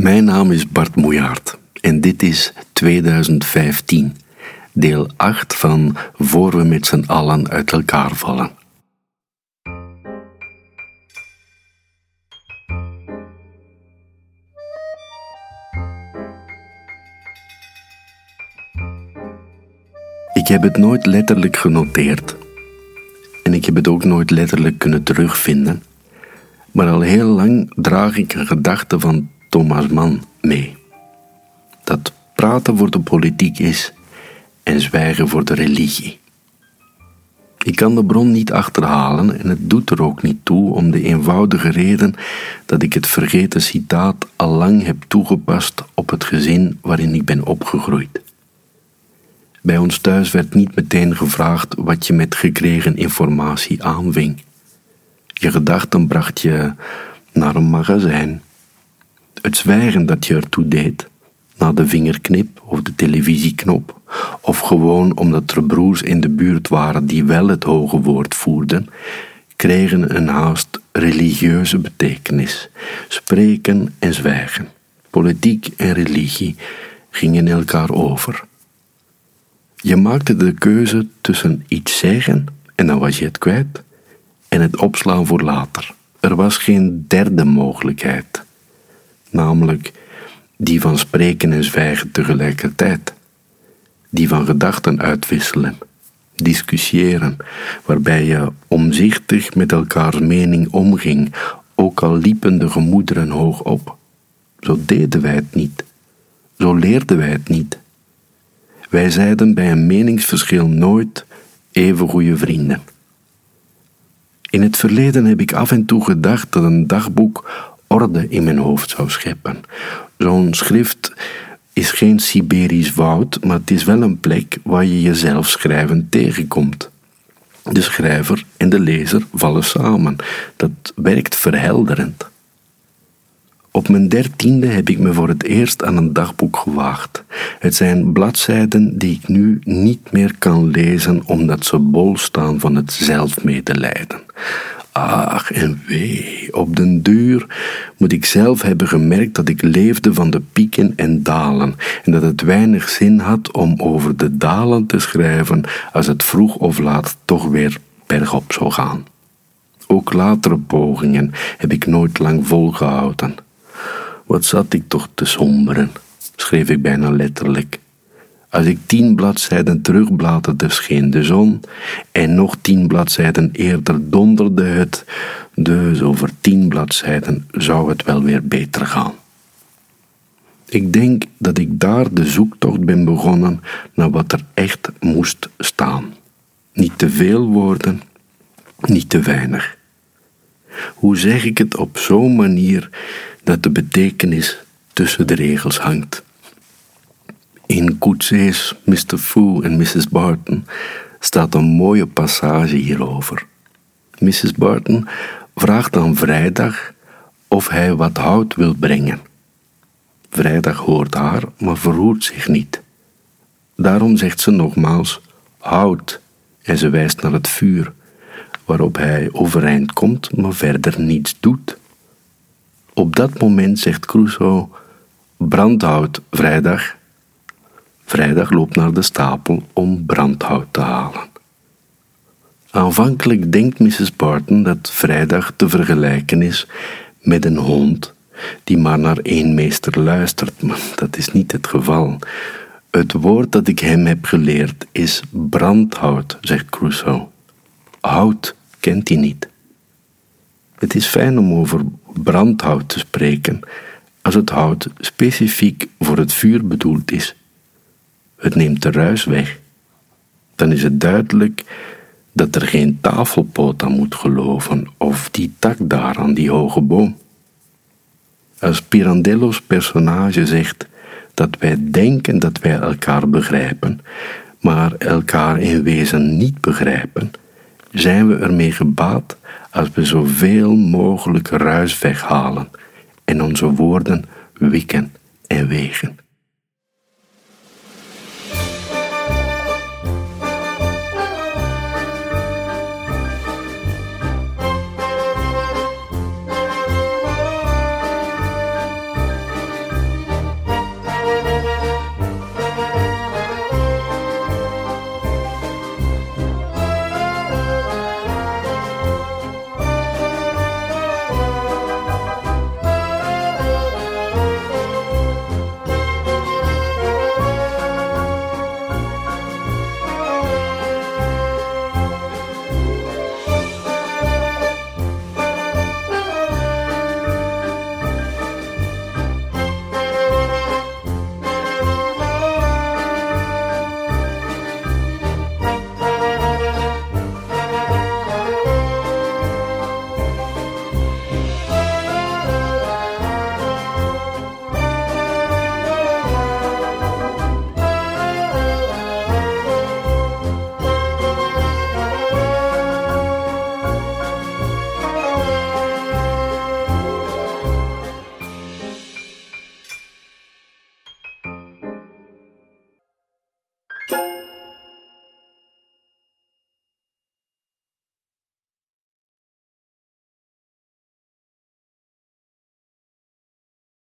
Mijn naam is Bart Moejaert en dit is 2015, deel 8 van Voor we met z'n allen uit elkaar vallen. Ik heb het nooit letterlijk genoteerd en ik heb het ook nooit letterlijk kunnen terugvinden, maar al heel lang draag ik een gedachte van Thomas Mann mee. Dat praten voor de politiek is en zwijgen voor de religie. Ik kan de bron niet achterhalen en het doet er ook niet toe om de eenvoudige reden dat ik het vergeten citaat al lang heb toegepast op het gezin waarin ik ben opgegroeid. Bij ons thuis werd niet meteen gevraagd wat je met gekregen informatie aanving. Je gedachten bracht je naar een magazijn het zwijgen dat je ertoe deed, na de vingerknip of de televisieknop, of gewoon omdat er broers in de buurt waren die wel het hoge woord voerden, kregen een haast religieuze betekenis. Spreken en zwijgen, politiek en religie gingen elkaar over. Je maakte de keuze tussen iets zeggen en dan was je het kwijt, en het opslaan voor later. Er was geen derde mogelijkheid namelijk die van spreken en zwijgen tegelijkertijd, die van gedachten uitwisselen, discussiëren, waarbij je omzichtig met elkaars mening omging, ook al liepen de gemoederen hoog op. Zo deden wij het niet, zo leerden wij het niet. Wij zeiden bij een meningsverschil nooit even goede vrienden. In het verleden heb ik af en toe gedacht dat een dagboek orde in mijn hoofd zou scheppen. Zo'n schrift is geen Siberisch woud, maar het is wel een plek waar je jezelf schrijven tegenkomt. De schrijver en de lezer vallen samen. Dat werkt verhelderend. Op mijn dertiende heb ik me voor het eerst aan een dagboek gewaagd. Het zijn bladzijden die ik nu niet meer kan lezen omdat ze bol staan van het zelfmedelijden. Ach en wee, op den duur moet ik zelf hebben gemerkt dat ik leefde van de pieken en dalen en dat het weinig zin had om over de dalen te schrijven als het vroeg of laat toch weer bergop zou gaan. Ook latere pogingen heb ik nooit lang volgehouden. Wat zat ik toch te somberen, schreef ik bijna letterlijk. Als ik tien bladzijden terugbladerde, scheen de zon, en nog tien bladzijden eerder donderde het, dus over tien bladzijden zou het wel weer beter gaan. Ik denk dat ik daar de zoektocht ben begonnen naar wat er echt moest staan. Niet te veel woorden, niet te weinig. Hoe zeg ik het op zo'n manier dat de betekenis tussen de regels hangt? In Coetzee's Mr. Fu en Mrs. Barton staat een mooie passage hierover. Mrs. Barton vraagt aan Vrijdag of hij wat hout wil brengen. Vrijdag hoort haar, maar verroert zich niet. Daarom zegt ze nogmaals hout en ze wijst naar het vuur, waarop hij overeind komt, maar verder niets doet. Op dat moment zegt Crusoe: Brandhout, vrijdag. Vrijdag loopt naar de stapel om brandhout te halen. Aanvankelijk denkt Mrs. Barton dat vrijdag te vergelijken is met een hond die maar naar één meester luistert, maar dat is niet het geval. Het woord dat ik hem heb geleerd is brandhout, zegt Crusoe. Hout kent hij niet. Het is fijn om over brandhout te spreken als het hout specifiek voor het vuur bedoeld is het neemt de ruis weg, dan is het duidelijk dat er geen tafelpoot aan moet geloven of die tak daar aan die hoge boom. Als Pirandello's personage zegt dat wij denken dat wij elkaar begrijpen, maar elkaar in wezen niet begrijpen, zijn we ermee gebaat als we zoveel mogelijk ruis weghalen en onze woorden wikken en wegen.